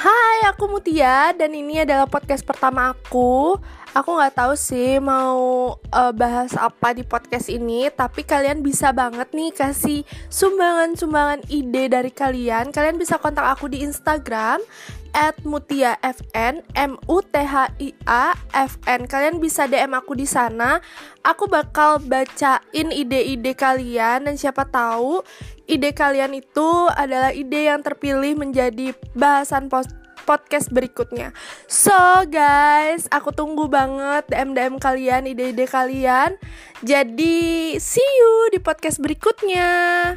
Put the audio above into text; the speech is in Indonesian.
Hai, aku Mutia dan ini adalah podcast pertama aku. Aku nggak tahu sih mau uh, bahas apa di podcast ini, tapi kalian bisa banget nih kasih sumbangan-sumbangan ide dari kalian. Kalian bisa kontak aku di Instagram at Mutia M U T H I A F N. Kalian bisa DM aku di sana. Aku bakal bacain ide-ide kalian dan siapa tahu ide kalian itu adalah ide yang terpilih menjadi bahasan post podcast berikutnya. So guys, aku tunggu banget DM DM kalian, ide-ide kalian. Jadi see you di podcast berikutnya.